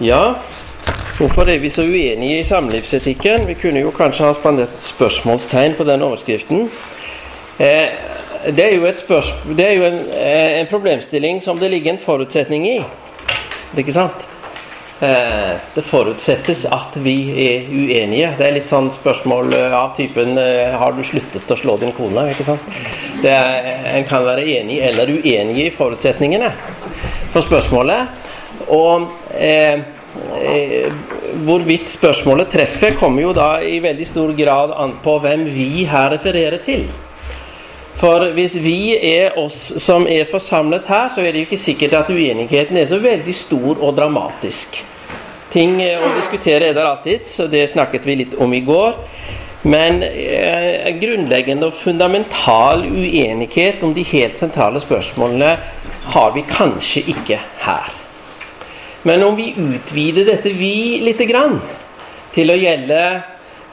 Ja, hvorfor er vi så uenige i samlivsetikken? Vi kunne jo kanskje ha spandert spørsmålstegn på den overskriften. Eh, det er jo, det er jo en, eh, en, problemstilling som det ligger en forutsetning i. Ikke sant? Eh, det forutsettes at vi er uenige. Det er litt sånn spørsmål eh, av typen eh, Har du sluttet å slå din kone? ikke sant? Er, en kan være enig eller uenig i forutsetningene for spørsmålet. Og eh, eh, hvorvidt spørsmålet treffer, kommer jo da i veldig stor grad an på hvem vi her refererer til. For hvis vi er oss som er forsamlet her, så er det jo ikke sikkert at uenigheten er så veldig stor og dramatisk. Ting eh, å diskutere er der alltid, så det snakket vi litt om i går. Men eh, grunnleggende og fundamental uenighet om de helt sentrale spørsmålene har vi kanskje ikke her. Men om vi utvider dette vi lite grann til å gjelde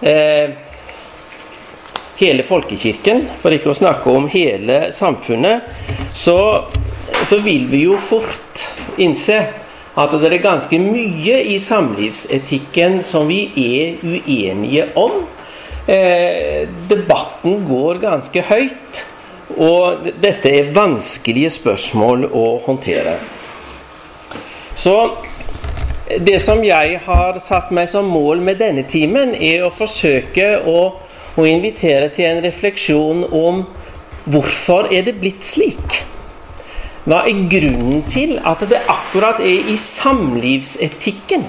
eh, hele folkekirken, for ikke å snakke om hele samfunnet, så, så vil vi jo fort innse at det er ganske mye i samlivsetikken som vi er uenige om. Eh, debatten går ganske høyt, og dette er vanskelige spørsmål å håndtere. Så det som jeg har satt meg som mål med denne timen, er å forsøke å, å invitere til en refleksjon om hvorfor er det blitt slik? Hva er grunnen til at det akkurat er i samlivsetikken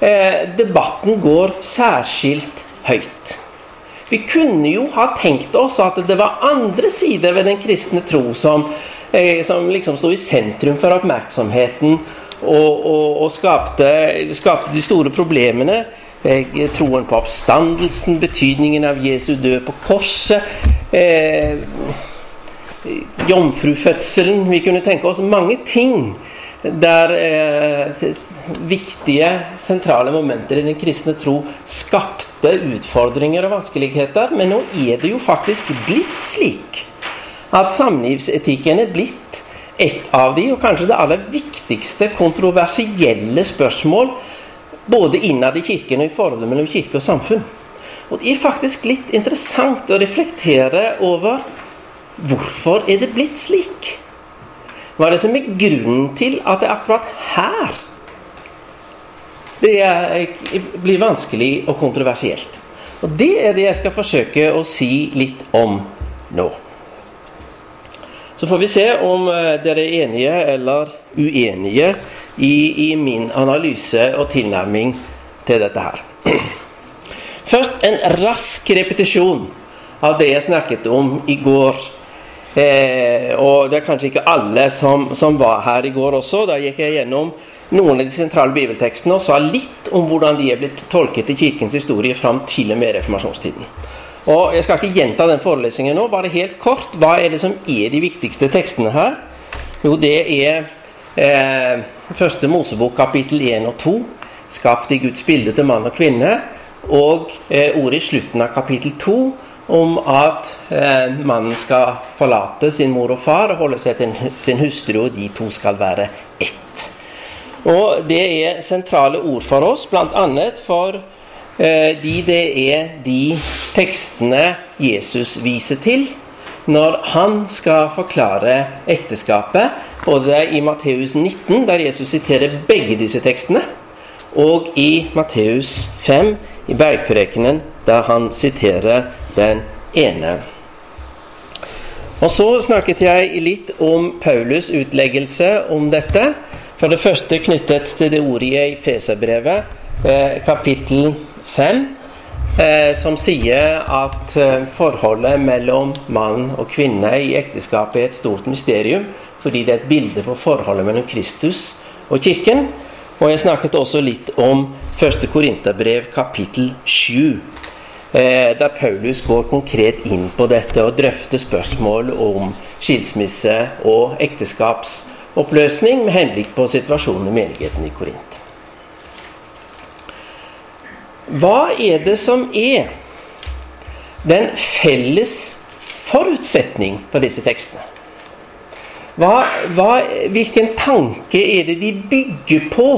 eh, debatten går særskilt høyt? Vi kunne jo ha tenkt oss at det var andre sider ved den kristne tro som, eh, som liksom sto i sentrum for oppmerksomheten og, og, og skapte, skapte, de store problemene. Eh, troen på oppstandelsen, betydningen av Jesu død på korset. Eh, Jomfrufødselen. Vi kunne tenke oss mange ting der eh, viktige, sentrale momenter i den kristne tro skapte utfordringer og vanskeligheter. Men nå er det jo faktisk blitt slik at samlivsetikken er blitt et av de, og kanskje det aller viktigste kontroversielle spørsmål både innad i kirken og i forholdet mellom kirke og samfunn. Og Det er faktisk litt interessant å reflektere over hvorfor er det blitt slik? Hva er det som er grunnen til at det er akkurat her det blir vanskelig og kontroversielt? Og Det er det jeg skal forsøke å si litt om nå. Så får vi se om eh, dere er enige eller uenige i, i min analyse og tilnærming til dette her. Først en rask repetisjon av det jeg snakket om i går. Eh, og det er kanskje ikke alle som, som, var her i går også. Da gikk jeg gjennom noen av de sentrale bibeltekstene og sa litt om hvordan de er blitt tolket i kirkens historie fram til og med reformasjonstiden. Og Jeg skal ikke gjenta den forelesningen nå, bare helt kort. Hva er det som er de viktigste tekstene her? Jo, det er eh, første Mosebok kapittel 1 og 2, skapt i Guds bilde til mann og kvinne, og eh, ordet i slutten av kapittel 2 om at eh, mannen skal forlate sin mor og far og holde seg til sin hustru, og de to skal være ett. Og Det er sentrale ord for oss, bl.a. for de det er de tekstene Jesus viser til når han skal forklare ekteskapet. Både i Matteus 19, der Jesus siterer begge disse tekstene, og i Matteus 5, i Bergprekenen, der han siterer den ene. Og Så snakket jeg litt om Paulus' utleggelse om dette. For det første knyttet til det ordet i Feserbrevet, kapittel kapittel 5, eh, som sier at eh, forholdet mellom mann og kvinne i ekteskapet er et stort mysterium, fordi det er et bilde på forholdet mellom Kristus og Kirken. Og jeg snakket også litt om 1. Korinterbrev kapittel 7. Da der Paulus går konkret inn på dette og drøfter spørsmål om skilsmisse og ekteskapsoppløsning med henblikk på situasjonen i menigheten i Korint. Hva er det som er den felles forutsetning for disse tekstene? Hva, hva, hvilken tanke er det de bygger på,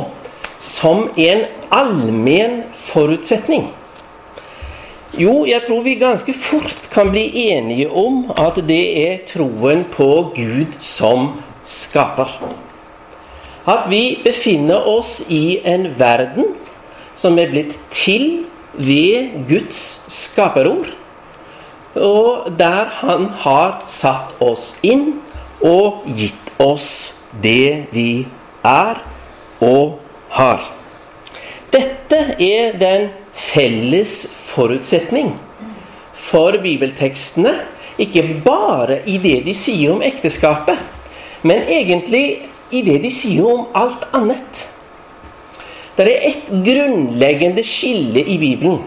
som en allmenn forutsetning? Jo, jeg tror vi ganske fort kan bli enige om at det er troen på Gud som skaper. At vi befinner oss i en verden som er blitt til ved Guds skaperord, og der Han har satt oss inn og gitt oss det vi er og har. Dette er den felles forutsetning for bibeltekstene. Ikke bare i det de sier om ekteskapet, men egentlig i det de sier om alt annet. Det er et grunnleggende skille i Bibelen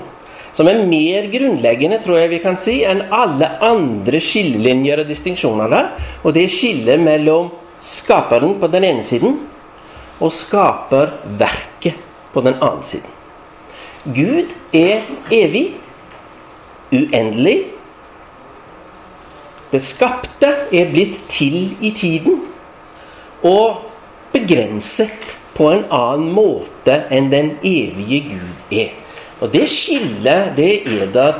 som er mer grunnleggende tror jeg vi kan si, enn alle andre skillelinjer og distinksjoner der. Og det er skillet mellom skaperen på den ene siden og skaperverket på den andre siden. Gud er evig, uendelig. Det skapte er blitt til i tiden og begrenset på en annen måte enn den evige Gud er. Og det skillet, det er der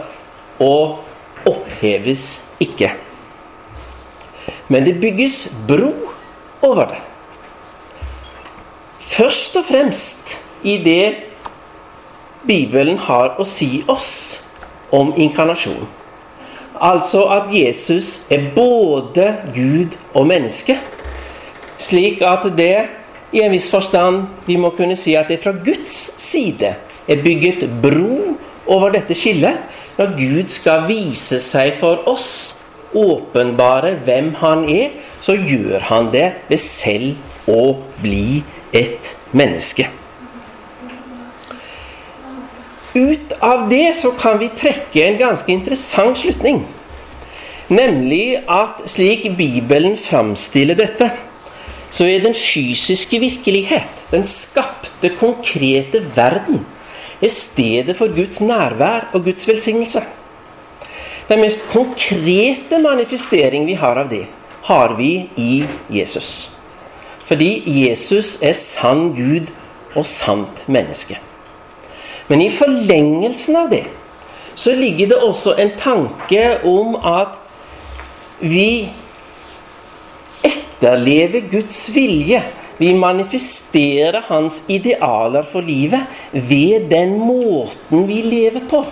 og oppheves ikke. Men det bygges bro over det. Først og fremst i det Bibelen har å si oss om inkarnasjon. Altså at Jesus er både Gud og menneske. Slik at det i en viss forstand vi må kunne si at det fra Guds side er bygget bro over dette skillet. Når Gud skal vise seg for oss, åpenbare hvem han er, så gjør han det ved selv å bli et menneske. Ut av det så kan vi trekke en ganske interessant slutning. Nemlig at slik Bibelen framstiller dette, så er den fysiske virkelighet, den skapte, konkrete verden, er stedet for Guds nærvær og Guds velsignelse. Den mest konkrete manifestering vi har av det, har vi i Jesus. Fordi Jesus er sann Gud og sant menneske. Men i forlengelsen av det så ligger det også en tanke om at vi etterlever Guds vilje. Vi manifesterer hans idealer for livet ved den måten vi lever på.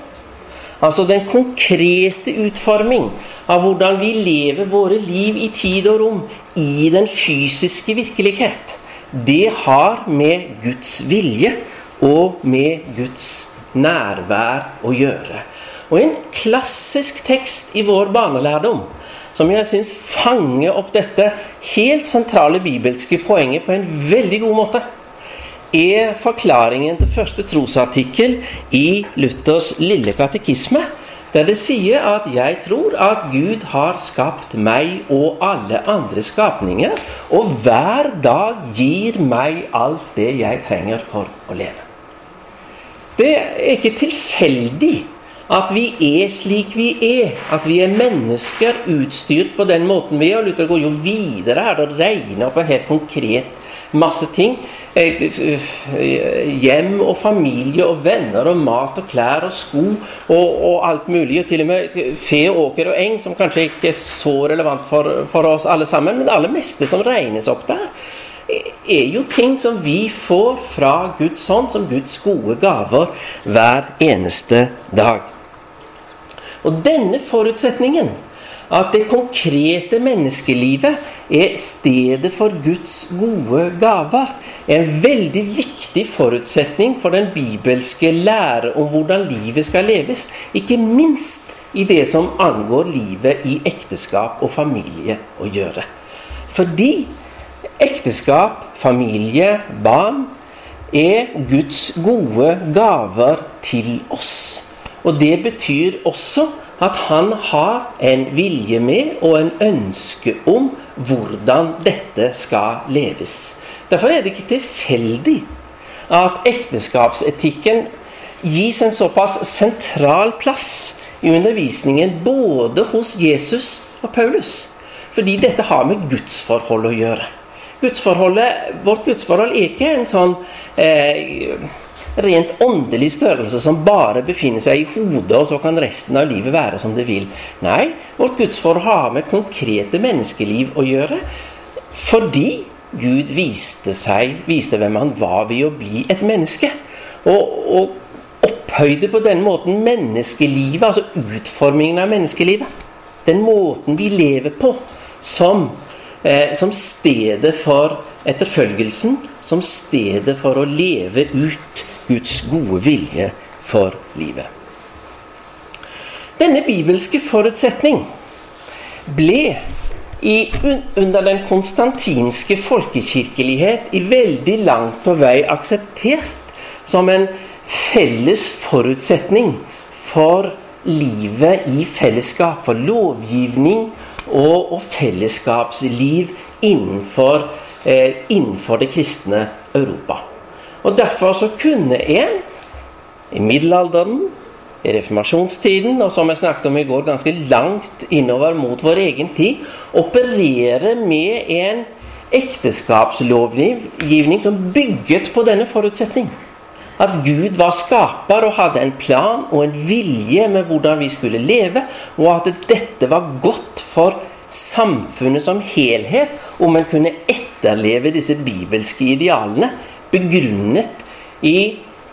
Altså den konkrete utforming av hvordan vi lever våre liv i tid og rom i den fysiske virkelighet. Det har med Guds vilje og med Guds nærvær å gjøre. Og en klassisk tekst i vår barnelærdom som jeg syns fanger opp dette helt sentrale bibelske poenget på en veldig god måte, er forklaringen til første trosartikkel i Luthers lille katekisme, der det sier at 'jeg tror at Gud har skapt meg og alle andre skapninger', og hver dag gir meg alt det jeg trenger for å leve'. Det er ikke tilfeldig at vi er slik vi er. At vi er mennesker utstyrt på den måten vi er. Og Luther går jo videre her og regner opp en helt konkret masse ting. Eh, hjem og familie og venner og mat og klær og sko og, og alt mulig. Og til og med fe, åker og eng, som kanskje ikke er så relevant for, for oss alle sammen. Men det aller meste som regnes opp der, er jo ting som vi får fra Guds hånd, som Guds gode gaver hver eneste dag. Og denne forutsetningen, at det konkrete menneskelivet er stedet for Guds gode gaver, er en veldig viktig forutsetning for den bibelske lære om hvordan livet skal leves. Ikke minst i det som angår livet i ekteskap og familie å gjøre. Fordi Ekteskap, familie, barn er Guds gode gaver til oss. Og det betyr også at han har en vilje med og en ønske om hvordan dette skal leves. Derfor er det ikke tilfeldig at ekteskapsetikken gis en såpass sentral plass i undervisningen både hos Jesus og Paulus. Fordi dette har med gudsforholdet å gjøre. vårt gudsforhold er ikke en sånn eh, rent åndelig størrelse som bare befinner seg i hodet, og så kan resten av livet være som det vil. Nei, vårt gudsforhold har med konkrete menneskeliv å gjøre. Fordi Gud viste, seg, viste hvem han var ved å bli et menneske. Og, og opphøyde på den måten menneskelivet, altså utformingen av menneskelivet. Den måten vi lever på, som, eh, som stedet for etterfølgelsen. Som stedet for å leve ut Guds gode vilje for livet. Denne bibelske forutsetning ble i, under den konstantinske folkekirkelighet i veldig langt på vei akseptert som en felles forutsetning for livet i fellesskap. For lovgivning og, og fellesskapsliv innenfor, eh, innenfor det kristne Europa. Og Derfor så kunne en i middelalderen, i reformasjonstiden, og som jeg snakket om i går, ganske langt innover mot vår egen tid, operere med en ekteskapslovgivning som bygget på denne forutsetning. At Gud var skaper og hadde en plan og en vilje med hvordan vi skulle leve, og at dette var godt for samfunnet som helhet om en kunne etterleve disse bibelske idealene begrunnet i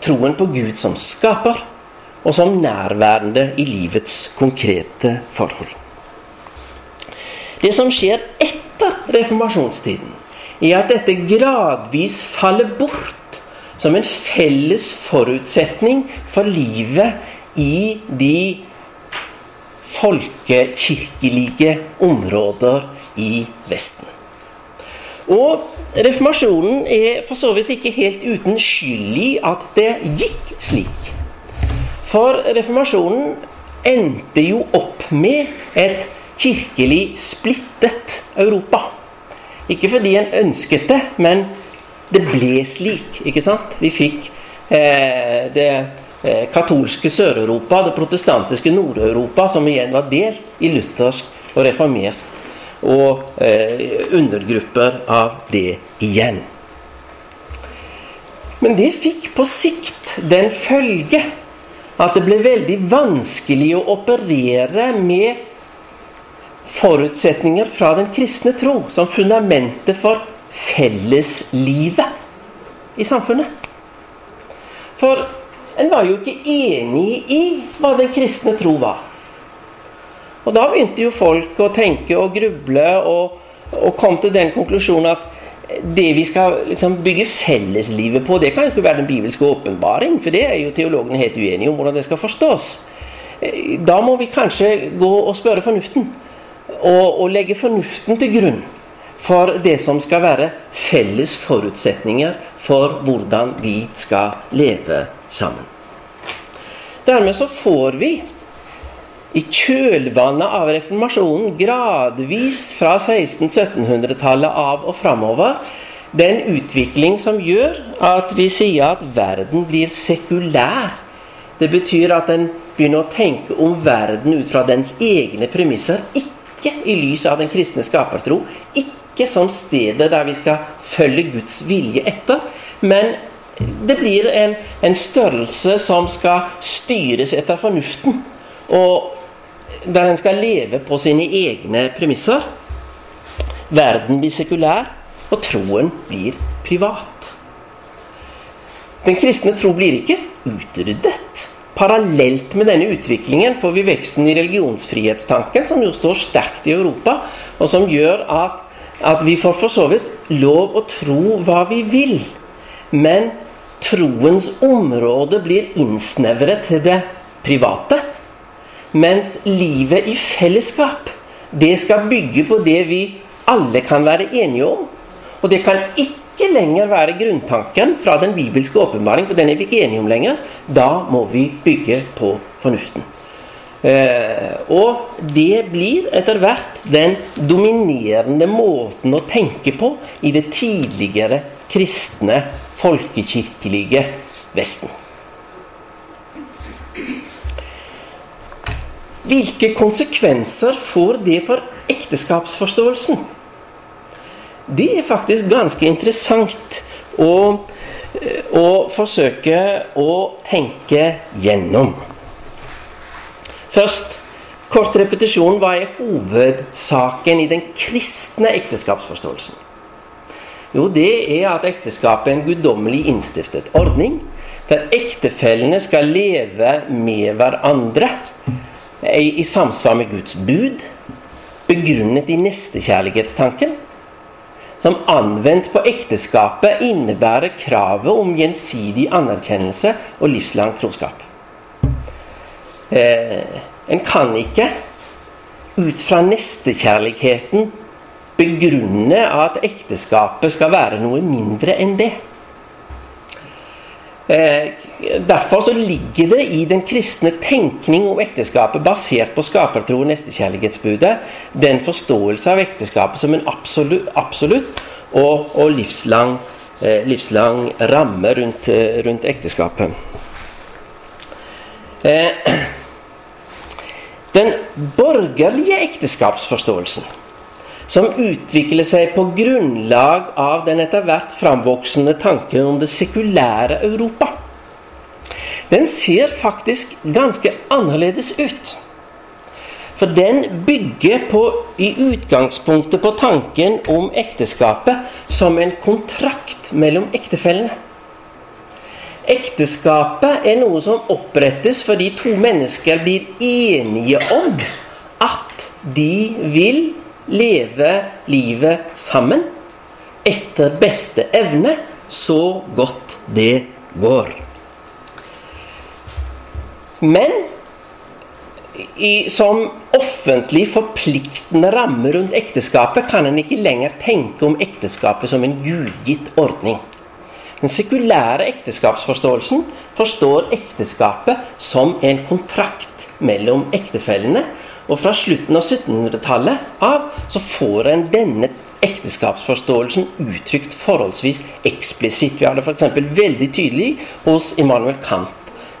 troen på Gud som skaper, og som nærværende i livets konkrete forhold. Det som skjer etter reformasjonstiden, er at dette gradvis faller bort som en felles forutsetning for livet i de folkekirkelige områder i Vesten. Og reformasjonen er for så vidt ikke helt uten skyld i at det gikk slik. For reformasjonen endte jo opp med et kirkelig splittet Europa. Ikke fordi en ønsket det, men det ble slik. ikke sant? Vi fikk eh, det eh, katolske Sør-Europa, det protestantiske Nord-Europa, som igjen var delt i luthersk og reformert og eh, undergrupper av det igjen. Men det fikk på sikt den følge at det ble veldig vanskelig å operere med forutsetninger fra den kristne tro som fundamentet for felleslivet i samfunnet. For en var jo ikke enig i hva den kristne tro var. Og da begynte jo folk å tenke og gruble og, og kom til den konklusjonen at det vi skal liksom bygge felleslivet på, det kan jo ikke være den bibelske åpenbaring, for det er jo teologene helt uenige om hvordan det skal forstås. Da må vi kanskje gå og spørre fornuften, og, og legge fornuften til grunn for det som skal være felles forutsetninger for hvordan vi skal leve sammen. Dermed så får vi i kjølvannet av reformasjonen, gradvis fra 1600-1700-tallet av og framover, den utvikling som gjør at vi sier at verden blir sekulær. Det betyr at en begynner å tenke om verden ut fra dens egne premisser. Ikke i lys av den kristne skapertro, ikke som stedet der vi skal følge Guds vilje etter. Men det blir en, en størrelse som skal styres etter fornuften. Og der en skal leve på sine egne premisser. Verden blir sekulær, og troen blir privat. Den kristne tro blir ikke utryddet. Parallelt med denne utviklingen får vi veksten i religionsfrihetstanken, som jo står sterkt i Europa, og som gjør at, at vi får for så vidt lov å tro hva vi vil. Men troens område blir innsnevret til det private. Mens livet i fellesskap, det skal bygge på det vi alle kan være enige om. Og det kan ikke lenger være grunntanken fra den bibelske åpenbaring, for den er vi ikke enige om lenger. Da må vi bygge på fornuften. Eh, og det blir etter hvert den dominerende måten å tenke på i det tidligere kristne, folkekirkelige Vesten. Hvilke konsekvenser får det for ekteskapsforståelsen? det er faktisk ganske interessant å, å forsøke å tenke gjennom. Først kort repetisjon. Hva er hovedsaken i den kristne ekteskapsforståelsen? Jo, det er at ekteskapet er en guddommelig innstiftet ordning der ektefellene skal leve med hverandre i samsvar med Guds bud, begrunnet i nestekjærlighetstanken, som anvendt på ekteskapet innebærer kravet om gjensidig anerkjennelse og livslang troskap. Eh, en kan ikke ut fra nestekjærligheten begrunne at ekteskapet skal være noe mindre enn det. Eh, derfor så ligger det i den kristne tenkning om ekteskapet, basert på skapertro og nestekjærlighetsbudet, den forståelse av ekteskapet som en absolutt, absolutt og, og livslang, eh, livslang, ramme rundt, rundt ekteskapet. Eh, den borgerlige ekteskapsforståelsen som utvikler seg på grunnlag av den etter hvert framvoksende tanken om det sekulære Europa. Den ser faktisk ganske annerledes ut. For den bygger på, i utgangspunktet på tanken om ekteskapet som en kontrakt mellom ektefellene. Ekteskapet er noe som opprettes fordi to mennesker blir enige om at de vil leve livet sammen etter beste evne, så godt det går. Men i, som offentlig forpliktende ramme rundt ekteskapet kan en ikke lenger tenke om ekteskapet som en gudgitt ordning. Den sekulære ekteskapsforståelsen forstår ekteskapet som en kontrakt mellom ektefellene og fra slutten av 1700-tallet av så får en denne ekteskapsforståelsen uttrykt forholdsvis eksplisitt. Vi har det f.eks. veldig tydelig hos Immanuel Kant,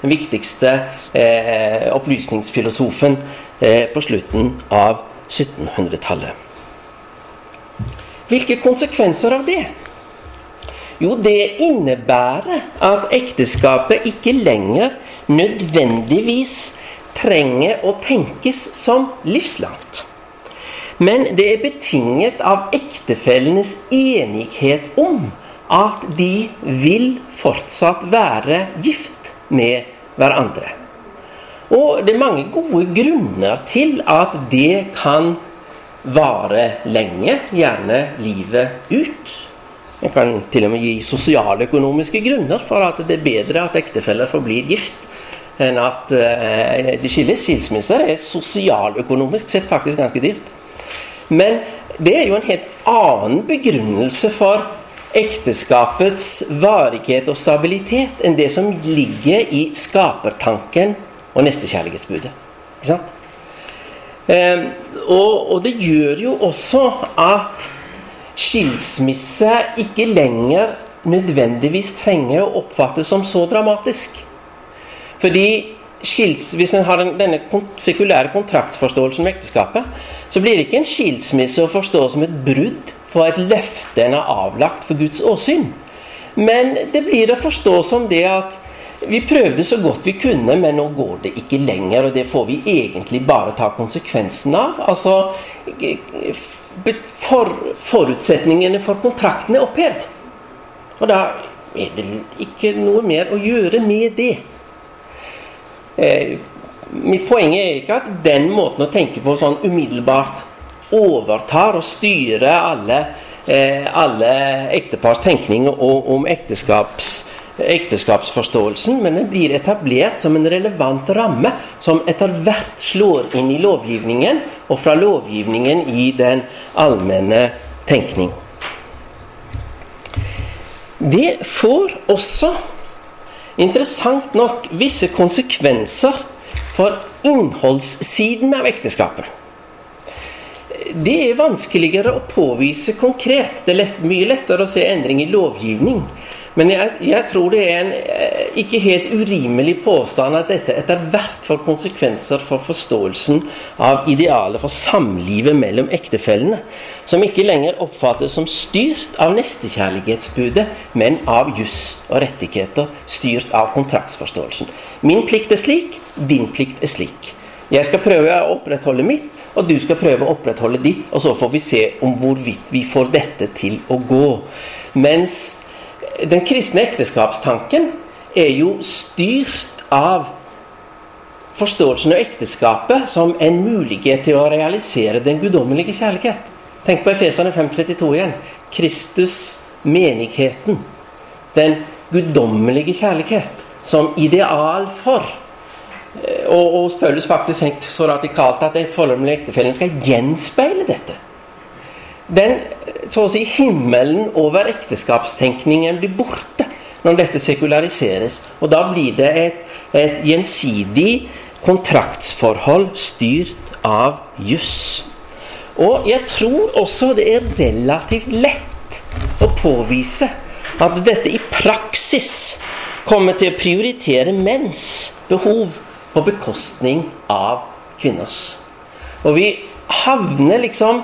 den viktigste eh, opplysningsfilosofen eh, på slutten av 1700-tallet. Hvilke konsekvenser av det? Jo, det innebærer at ekteskapet ikke lenger nødvendigvis trenger å tenkes som livslangt. Men det er betinget av ektefellenes enighet om at de vil fortsatt være gift med hverandre. Og det er mange gode grunner til at det kan vare lenge, gjerne livet ut. En kan til og med gi sosialøkonomiske grunner for at det er bedre at ektefeller forblir gift enn at uh, de skilles. Skilsmisser er sosialøkonomisk sett faktisk ganske dyrt. Men det er jo en helt annen begrunnelse for ekteskapets varighet og stabilitet enn det som ligger i skapertanken og nestekjærlighetsbudet. Ikke sant? Um, og, og, det gjør jo også at skilsmisse ikke lenger nødvendigvis trenger å oppfattes som så dramatisk. Fordi Hvis en har denne sekulære kontraktsforståelsen med ekteskapet, så blir det ikke en skilsmisse å forstå som et brudd på et løfte en har avlagt for Guds åsyn. Men det blir å forstå som det at vi prøvde så godt vi kunne, men nå går det ikke lenger. Og det får vi egentlig bare ta konsekvensen av. Altså for, Forutsetningene for kontrakten er opphevet. Og da er det ikke noe mer å gjøre med det. Eh, mitt poeng er ikke at den måten å tenke på sånn umiddelbart overtar og styrer alle, eh, alle ektepars tenkning om ekteskaps, ekteskapsforståelsen, men den blir etablert som en relevant ramme som etter hvert slår inn i lovgivningen, og fra lovgivningen i den allmenne tenkning. Det får også interessant nok visse konsekvenser for innholdssiden av ekteskapet. Det er vanskeligere å påvise konkret. Det er lett, mye lettere å se endring i lovgivning. Men jeg, jeg, tror det er en eh, ikke helt urimelig påstand at dette etter hvert får konsekvenser for forståelsen av idealet for samlivet mellom ektefellene, som ikke lenger oppfattes som styrt av nestekjærlighetsbudet, men av juss og rettigheter, styrt av kontraktsforståelsen. Min plikt er slik, din plikt er slik. Jeg skal prøve å opprettholde mitt, og du skal prøve å opprettholde ditt, og så får vi se om hvorvidt vi får dette til å gå. Mens den kristne ekteskapstanken er jo styrt av forståelsen av ekteskapet som en mulighet til å realisere den guddommelige kjærlighet. Tenk på Efeserne 5.32 igjen. Kristus, menigheten. Den guddommelige kjærlighet som ideal for. Og, hos Paulus faktisk tenkt så radikalt at den forholdet ektefellen skal gjenspeile dette den så å si himmelen over ekteskapstenkningen blir borte når dette sekulariseres. Og da blir det et, et gjensidig kontraktsforhold styrt av juss. Og jeg tror også det er relativt lett å påvise at dette i praksis kommer til å prioritere menns behov på bekostning av kvinners. Og vi havner liksom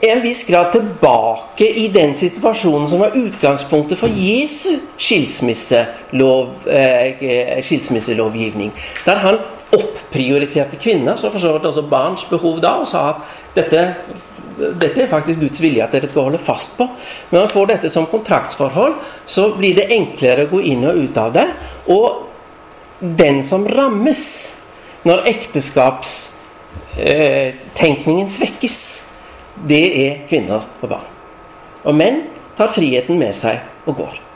en viss grad tilbake i den situasjonen som var utgangspunktet for Jesu skilsmisselov, eh, skilsmisselovgivning. Der han opprioriterte kvinner, så for så vidt også barns behov da, og sa at dette, dette er faktisk Guds vilje at dere skal holde fast på. Men når man får dette som kontraktsforhold, så blir det enklere å gå inn og ut av det. Og den som rammes når ekteskapstenkningen eh, svekkes, det er kvinner og barn. Og menn tar friheten med seg og går.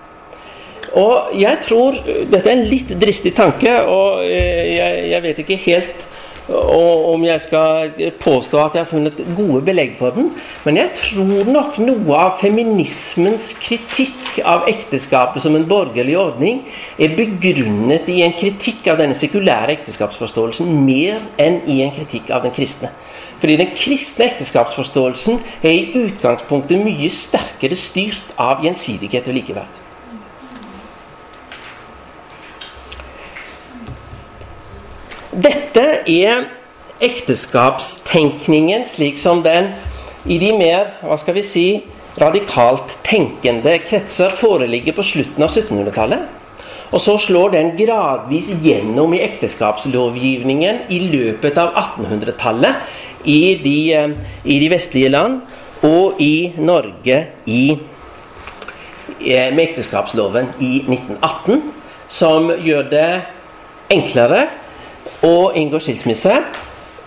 Og jeg tror Dette er en litt dristig tanke, og eh, jeg, jeg vet ikke helt om jeg skal påstå at jeg har funnet gode belegg for den. Men jeg tror nok noe av feminismens kritikk av ekteskapet som en borgerlig ordning er begrunnet i en kritikk av denne sekulære ekteskapsforståelsen mer enn i en kritikk av den kristne. Fordi den kristne ekteskapsforståelsen er i utgangspunktet mye sterkere styrt av gjensidighet og likeverd. Dette er ekteskapstenkningen slik som den i de mer hva skal vi si, radikalt tenkende kretser foreligger på slutten av 1700-tallet. Og så slår den gradvis gjennom i ekteskapslovgivningen i løpet av 1800-tallet i eh, i de vestlige land og i Norge i, eh, med ekteskapsloven i 1918, som gjør det enklere å inngå skilsmisse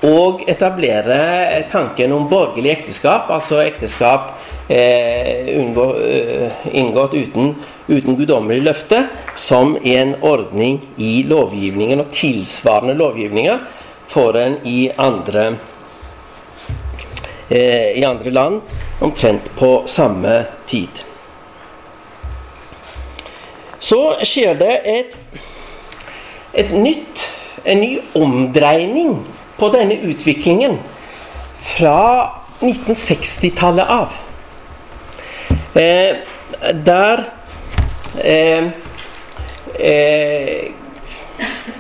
og etablere tanken om borgerlig ekteskap, altså ekteskap eh, unngå, eh, inngått uten, uten guddommelig løfte, som en ordning i lovgivningen og tilsvarende lovgivninger for en i andre eh, i andre land omtrent på samme tid. Så skjer det et, et nytt, en ny omdreining på denne utviklingen fra 1960-tallet av. Eh, der eh, eh,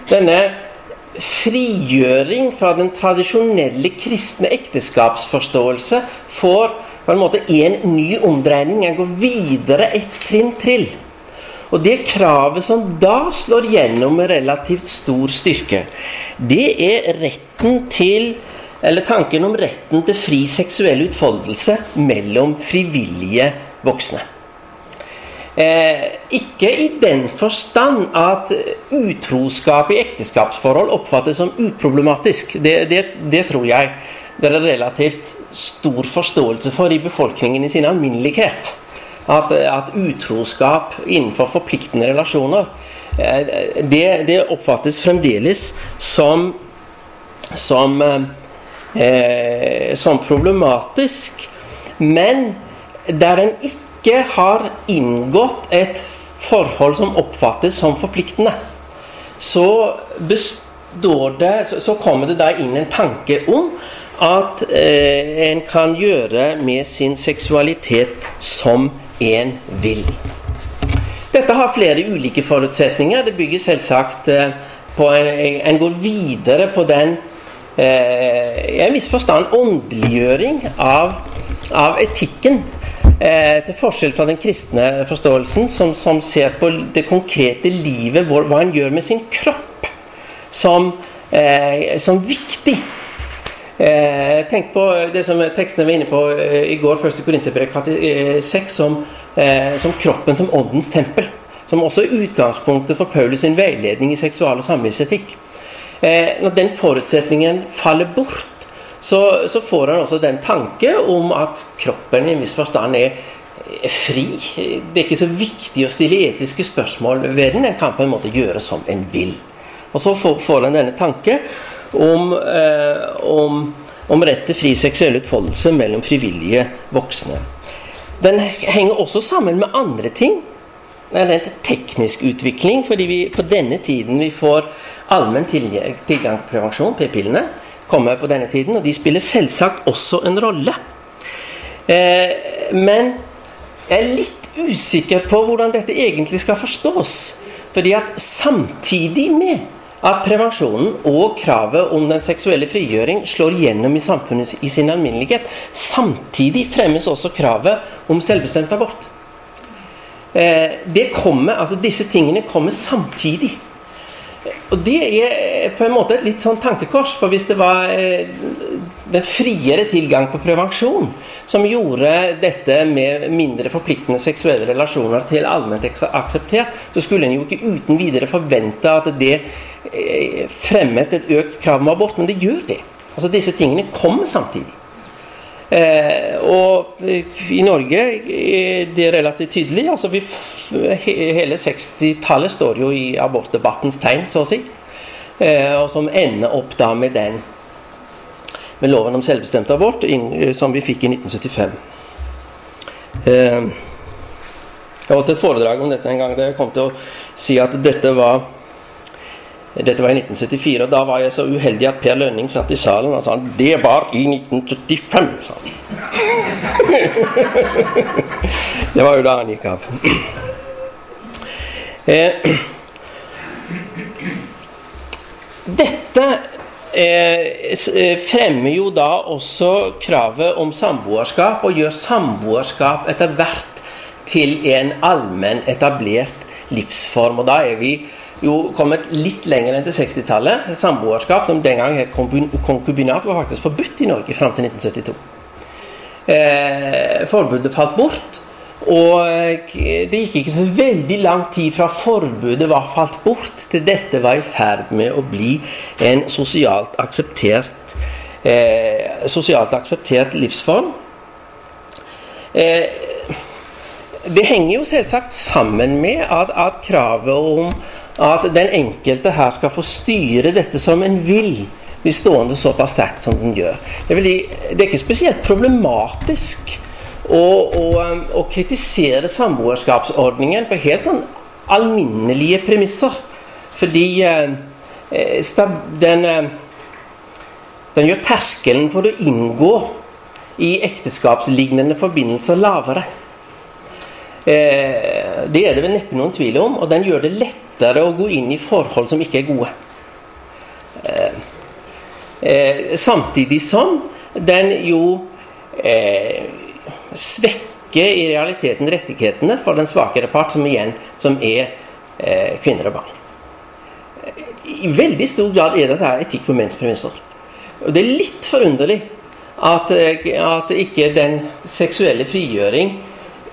denne frigjøring fra den tradisjonelle kristne ekteskapsforståelse får på en måte en ny omdreining. En går videre et trinn til. Og det kravet som da slår gjennom med relativt stor styrke, det er retten til eller tanken om retten til fri seksuell utfoldelse mellom frivillige voksne. Eh, ikke i den forstand at utroskap i ekteskapsforhold oppfattes som uproblematisk. Det, det, det, tror jeg det er relativt stor forståelse for i befolkningen i sin alminnelighet. At, at utroskap innenfor forpliktende relasjoner eh, det, det, oppfattes fremdeles som som, eh, som problematisk. Men der en ikke har inngått et forhold som oppfattes som forpliktende, så det, så kommer det da inn en tanke om at eh, en kan gjøre med sin seksualitet som en vil. Dette har flere ulike forutsetninger. Det bygger selvsagt eh, på en, en går videre på den eh, i en åndeliggjøring av, av etikken. Eh, til forskjell fra den kristne forståelsen, som, som ser på det konkrete livet, hvor, hva en gjør med sin kropp, som, eh, som viktig. Eh, tenk på det som tekstene var inne på eh, i går, første Korinterbrev 6, eh, som, eh, som kroppen som åndens tempel. Som også er utgangspunktet for Paulus sin veiledning i seksual- og samlivsetikk. når den forutsetningen faller bort, så, så, får han også den tanke om at kroppen i en viss forstand er, fri. Det er ikke så viktig å stille etiske spørsmål ved den. En kan på en måte gjøre som en vil. Og så får, får han denne tanke om, eh, om, om rett til fri seksuell utfoldelse mellom frivillige voksne. Den henger også sammen med andre ting. Det er en teknisk utvikling, fordi vi på denne tiden vi får allmenn tilgang til prevensjon, p-pillene kommer på denne tiden, og de spiller selvsagt også en rolle. Eh, men jeg er litt usikker på hvordan dette egentlig skal forstås. Fordi at samtidig med at prevensjonen og kravet om den seksuelle frigjøring slår gjennom i samfunnet i sin alminnelighet, samtidig fremmes også kravet om selvbestemt abort. Eh, det kommer, altså Disse tingene kommer samtidig. Og det er på en måte et litt sånn tankekors. For hvis det var eh, den friere tilgang på prevensjon som gjorde dette med mindre forpliktende seksuelle relasjoner til allment akseptert, så skulle en jo ikke uten videre forvente at det fremmet et økt krav om abort. Men det gjør det. Altså Disse tingene kommer samtidig. Eh, og i Norge er det relativt tydelig. altså vi, Hele 60-tallet står jo i abortdebattens tegn, så å si. Eh, og som ender opp da med den med loven om selvbestemt abort in, eh, som vi fikk i 1975. Eh, jeg holdt et foredrag om dette en gang der jeg kom til å si at dette var dette var i 1974, og da var jeg så uheldig at Per Lønning satt i salen og sa han, det var i 1975, sa han. det var jo da han gikk av. Eh, dette eh, eh, fremmer jo da også kravet om samboerskap, og gjør samboerskap etter hvert til en allmenn etablert livsform. Og da er vi jo kommet litt lenger enn til 60-tallet. Samboerskap, som den gang het konkubinat, var faktisk forbudt i Norge fram til 1972. Eh, forbudet falt bort. Og det gikk ikke så veldig lang tid fra forbudet var falt bort, til dette var i ferd med å bli en sosialt akseptert, eh, sosialt akseptert livsform. Eh, det henger jo selvsagt sammen med at, at kravet om at den enkelte her skal få styre dette som en vil, blir stående såpass sterkt som den gjør. Det, er ikke spesielt problematisk å, å, å kritisere samboerskapsordningen på helt sånn alminnelige premisser. Fordi eh, eh den, eh, den gjør terskelen for å inngå i ekteskapslignende forbindelser lavere. Eh, det er det vel neppe noen tvil om, og den gjør det lettere å gå inn i forhold som ikke er gode. Eh, eh, samtidig som den jo svekker i realiteten rettighetene for den svakere part, som igjen som er kvinner og barn. I veldig stor grad er dette etikk på menns premisser. Og det er litt forunderlig at, at ikke den seksuelle frigjøring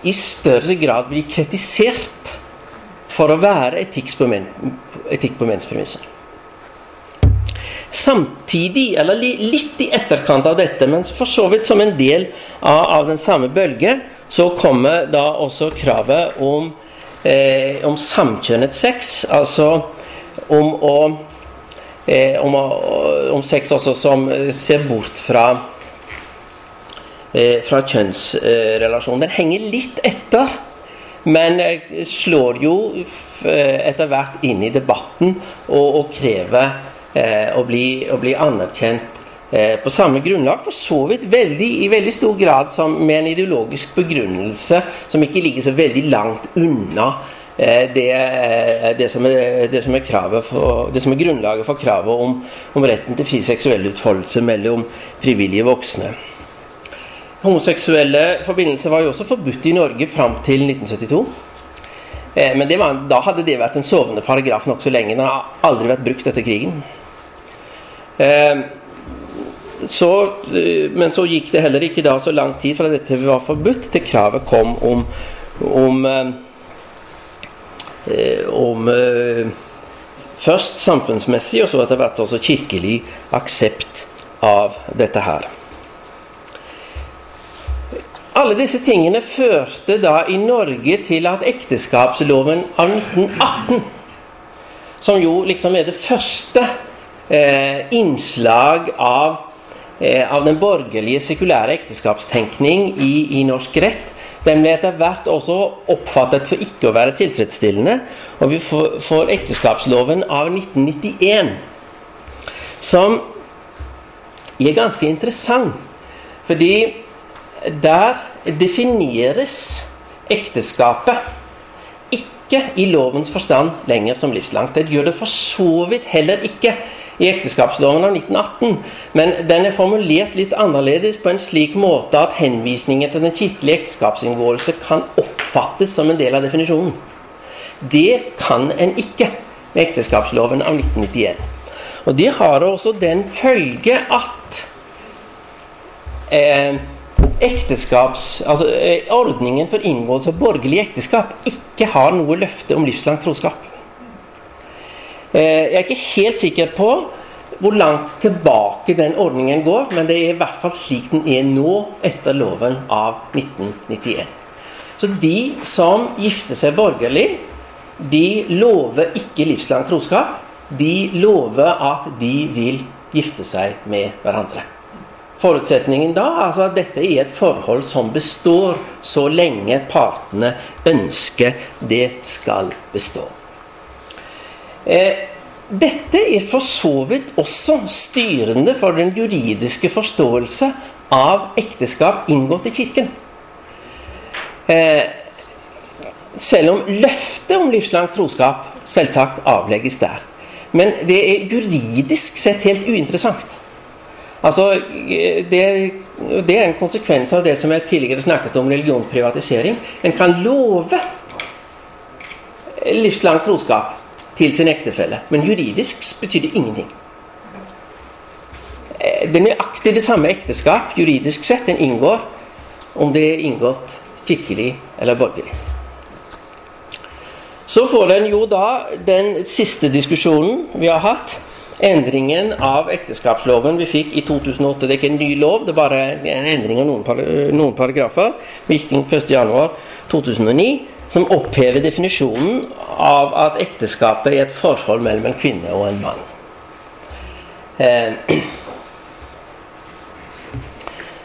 i større grad blir kritisert for å være etikk på, men, etikk. Samtidig, eller litt i etterkant av dette, men for så vidt som en del av, av den samme bølge, så kommer da også kravet om, eh, om samkjønnet sex. Altså om å eh, om, om, sex også som ser bort fra eh, fra kjønnsrelasjonen, Den henger litt etter men slår jo etter hvert inn i debatten og, og krever eh, å, bli, å, bli, anerkjent eh, på samme grunnlag. For så vidt veldig, i veldig stor grad som med en ideologisk begrunnelse som ikke ligger så veldig langt unna eh, det, det, som er, det, som for, det, som er, grunnlaget for kravet om, om retten til fri seksuell utfoldelse mellom frivillige voksne. Homoseksuelle forbindelser var jo også forbudt i Norge fram til 1972. Eh, men var, da hadde det vært en sovende paragraf nokså lenge. Den har aldri vært brukt etter krigen. Eh, så, eh, men så gikk det heller ikke da så lang tid fra dette var forbudt, til kravet kom om, om, om Først samfunnsmessig, og så etter hvert også kirkelig aksept av dette her. Alle disse tingene førte da i Norge til at ekteskapsloven av 1918, som jo liksom er det første eh, innslag av, eh, av, den borgerlige sekulære ekteskapstenkning i, i norsk rett, den ble etter hvert også oppfattet for ikke å være tilfredsstillende. Og vi får, får ekteskapsloven av 1991, som er ganske interessant. Fordi der defineres ekteskapet ikke i lovens forstand lenger som livslangt. Det gjør det for så vidt heller ikke i ekteskapsloven av 1918. Men den er formulert litt annerledes på en slik måte at henvisningen til den kirkelige ekteskapsinngåelse kan oppfattes som en del av definisjonen. Det kan en ikke med ekteskapsloven av 1991. Og det har også den følge at eh, ekteskaps, altså eh, ordningen for inngåelse av borgerlig ekteskap ikke har noe løfte om livslangt troskap. Eh, jeg er ikke helt sikker på hvor langt tilbake den ordningen går, men det er i hvert fall slik den er nå, etter loven av 1991. Så de som gifter seg borgerlig, de lover ikke livslang troskap. De lover at de vil gifte seg med hverandre. Forutsetningen da altså at dette er et forhold som består så lenge partene ønsker det skal bestå. Eh, dette er for så vidt også styrende for den juridiske forståelse av ekteskap inngått i Kirken. Eh, selv om løftet om livslangt troskap selvsagt avlegges der. Men det er juridisk sett helt uinteressant. Altså, det, det, er en konsekvens av det som jeg tidligere snakket om religionsprivatisering. En kan love livslang troskap til sin ektefelle, men juridisk betyr det ingenting. Det er nøyaktig det samme ekteskap juridisk sett en inngår om det er inngått kirkelig eller borgerlig. Så får en jo da den siste diskusjonen vi har hatt endringen av ekteskapsloven vi fikk i 2008. Det er ikke en ny lov, det er bare en endring av noen, noen paragrafer. Virkning 1.1.2009, som opphever definisjonen av at ekteskapet er et forhold mellom en kvinne og en mann. Eh,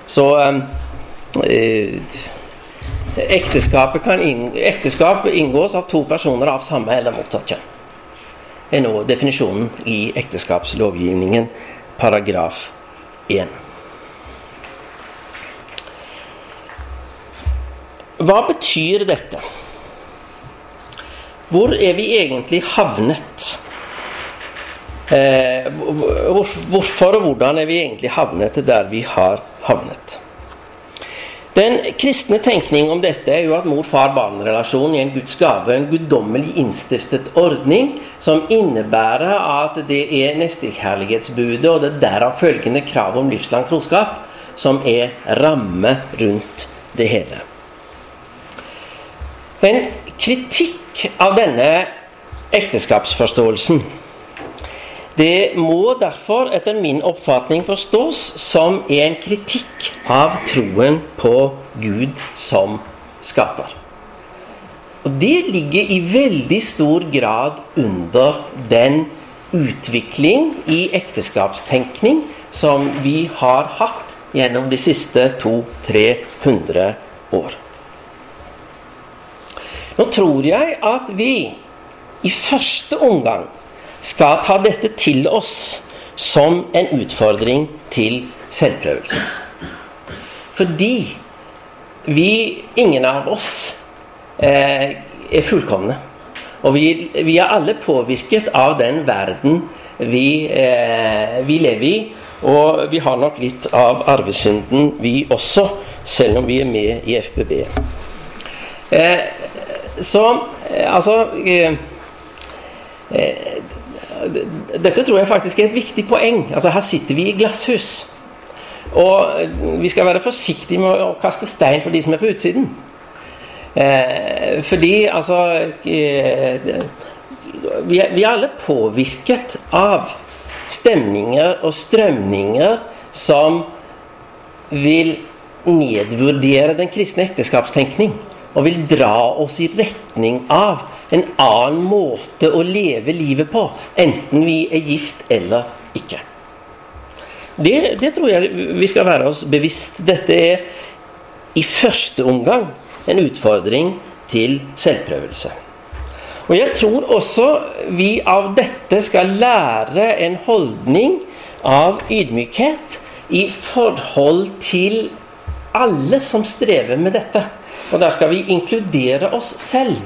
så eh, ekteskapet inn, inngås av to personer av samme eller motsatt kjønn er nå definisjonen i ekteskapslovgivningen, paragraf 1. Hva betyr dette? Hvor er vi egentlig havnet? Eh, hvorfor og hvordan er vi egentlig havnet der vi har havnet? Den kristne tenkning om dette er jo at mor-far-barn-relasjonen er en Guds gave, en guddommelig innstiftet ordning som innebærer at det er nestekjærlighetsbudet og det derav følgende krav om livslang troskap som er ramme rundt det hele. En kritikk av denne ekteskapsforståelsen det må derfor etter min oppfatning forstås som en kritikk av troen på Gud som skaper. Og det ligger i veldig stor grad under den utvikling i ekteskapstenkning som vi har hatt gjennom de siste 200-300 år. Nå tror jeg at vi i første omgang skal ta dette til oss som en utfordring til selvprøvelse. Fordi vi, ingen av oss, eh, er fullkomne. Og vi, vi er alle påvirket av den verden vi, eh, vi lever i. Og vi har nok litt av arvesynden, vi også, selv om vi er med i FBB. Eh, så eh, altså eh, eh, Dette tror jeg faktisk er et viktig poeng. Altså Her sitter vi i glasshus. Og eh, vi skal være forsiktige med å kaste stein på de som er på utsiden. Eh, fordi altså eh, vi, er, vi er alle påvirket av stemninger og strømninger som vil nedvurdere den kristne ekteskapstenkning. Og vil dra oss i retning av en annen måte å leve livet på. Enten vi er gift eller ikke. Det, det tror jeg vi skal være oss bevisst. Dette er i første omgang en utfordring til selvprøvelse. Og jeg tror også vi av dette skal lære en holdning av ydmykhet i forhold til alle som strever med dette. Og der skal vi inkludere oss selv.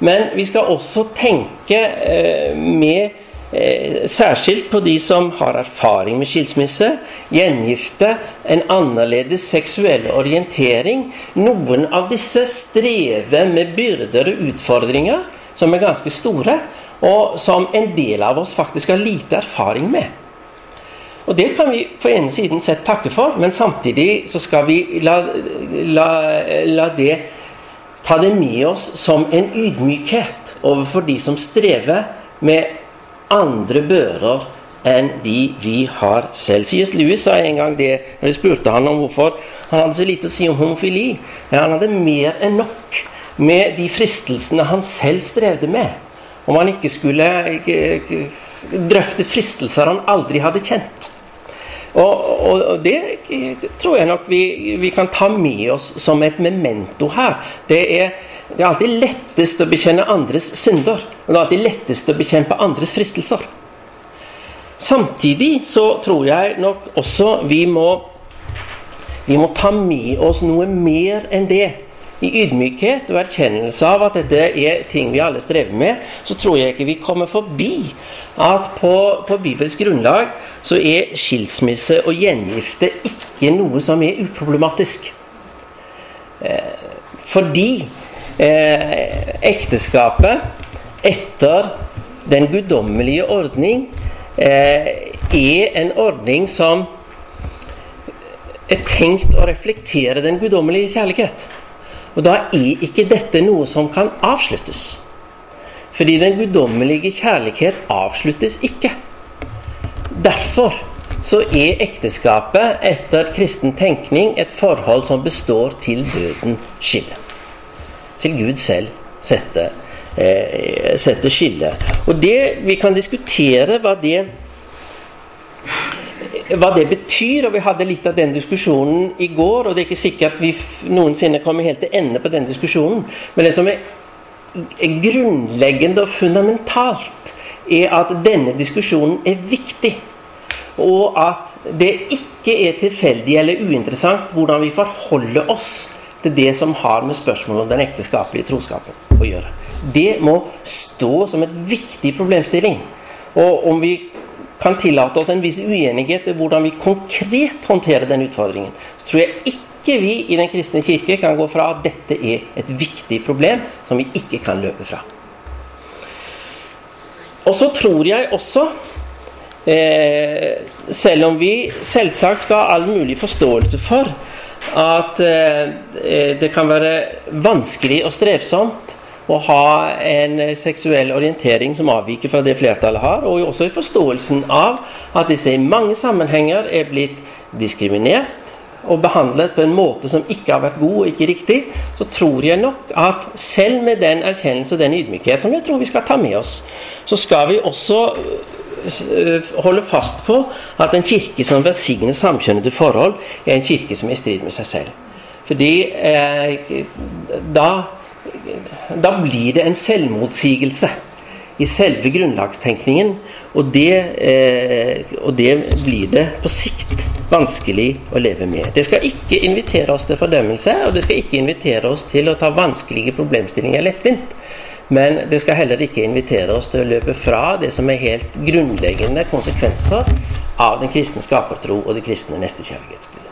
Men vi skal også tenke eh, med Eh, særskilt på de som har erfaring med skilsmisse, gjengifte, en annerledes seksuell orientering. Noen av disse strever med byrder og utfordringer som er ganske store, og som en del av oss faktisk har lite erfaring med. Og Det kan vi på ene siden sett takke for, men samtidig så skal vi la, la, la det ta det med oss som en ydmykhet overfor de som strever med andre bører enn de vi har selv. C.S. Lewis sa en gang det når de spurte han om hvorfor han hadde så lite å si om homofili. Ja, han hadde mer enn nok med de fristelsene han selv strevde med. Om han ikke skulle drøfte fristelser han aldri hadde kjent. Og, og, og, det tror jeg nok vi, vi, kan ta med oss som et memento her. Det er det er alltid lettest å bekjenne andres synder. Og det er alltid lettest å bekjempe andres fristelser. Samtidig så tror jeg nok også vi må, vi må ta med oss noe mer enn det. I ydmykhet og erkjennelse av at dette er ting vi alle strever med, så tror jeg ikke vi kommer forbi at på, på bibelsk grunnlag så er skilsmisse og gjengifte ikke noe som er uproblematisk. Eh, fordi eh, ekteskapet etter den guddommelige ordning eh, er en ordning som er tenkt å reflektere den guddommelige kjærlighet. Og da er ikke dette noe som kan avsluttes. Fordi den guddommelige kjærlighet avsluttes ikke. Derfor så er ekteskapet etter kristen tenkning et forhold som består til døden skille til Gud selv sette, eh, sette skille. Og det, Vi kan diskutere hva det, hva det betyr, og vi hadde litt av den diskusjonen i går. og Det er ikke sikkert at vi noensinne kommer helt til ende på den diskusjonen. Men det som er, grunnleggende og fundamentalt, er at denne diskusjonen er viktig. Og at det ikke er tilfeldig eller uinteressant hvordan vi forholder oss til det som har med spørsmålet om den ekteskapelige troskapen å gjøre. Det må stå som et viktig problemstilling. Og om vi kan tillate oss en viss uenighet i hvordan vi konkret håndterer den utfordringen, så tror jeg ikke vi i Den kristne kirke kan gå fra at dette er et viktig problem som vi ikke kan løpe fra. Og så tror jeg også eh, Selv om vi selvsagt skal ha all mulig forståelse for at eh, det kan være vanskelig og strevsomt å ha en seksuell orientering som avviker fra det flertallet har, og også i forståelsen av at disse i mange sammenhenger er blitt diskriminert og behandlet på en måte som ikke har vært god og ikke riktig, så tror jeg nok at selv med den erkjennelse og den ydmykhet som jeg tror vi skal ta med oss, så skal vi også holde fast på at en kirke som velsigner samkjønnede forhold, er en kirke som er i strid med seg selv. Fordi eh, da, da blir det en selvmotsigelse i selve grunnlagstenkningen. Og det, eh, og det, blir det på sikt vanskelig å leve med. Det skal ikke invitere oss til fordømmelse, og det skal ikke invitere oss til å ta vanskelige problemstillinger lettvint. Men det skal heller ikke invitere oss til å løpe fra det som er helt grunnleggende konsekvenser av den kristne skapertro og det kristne nestekjærlighetsbildet.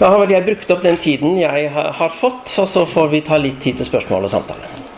Da har vel jeg brukt opp den tiden jeg har fått, og så får vi ta litt tid til spørsmål og samtale.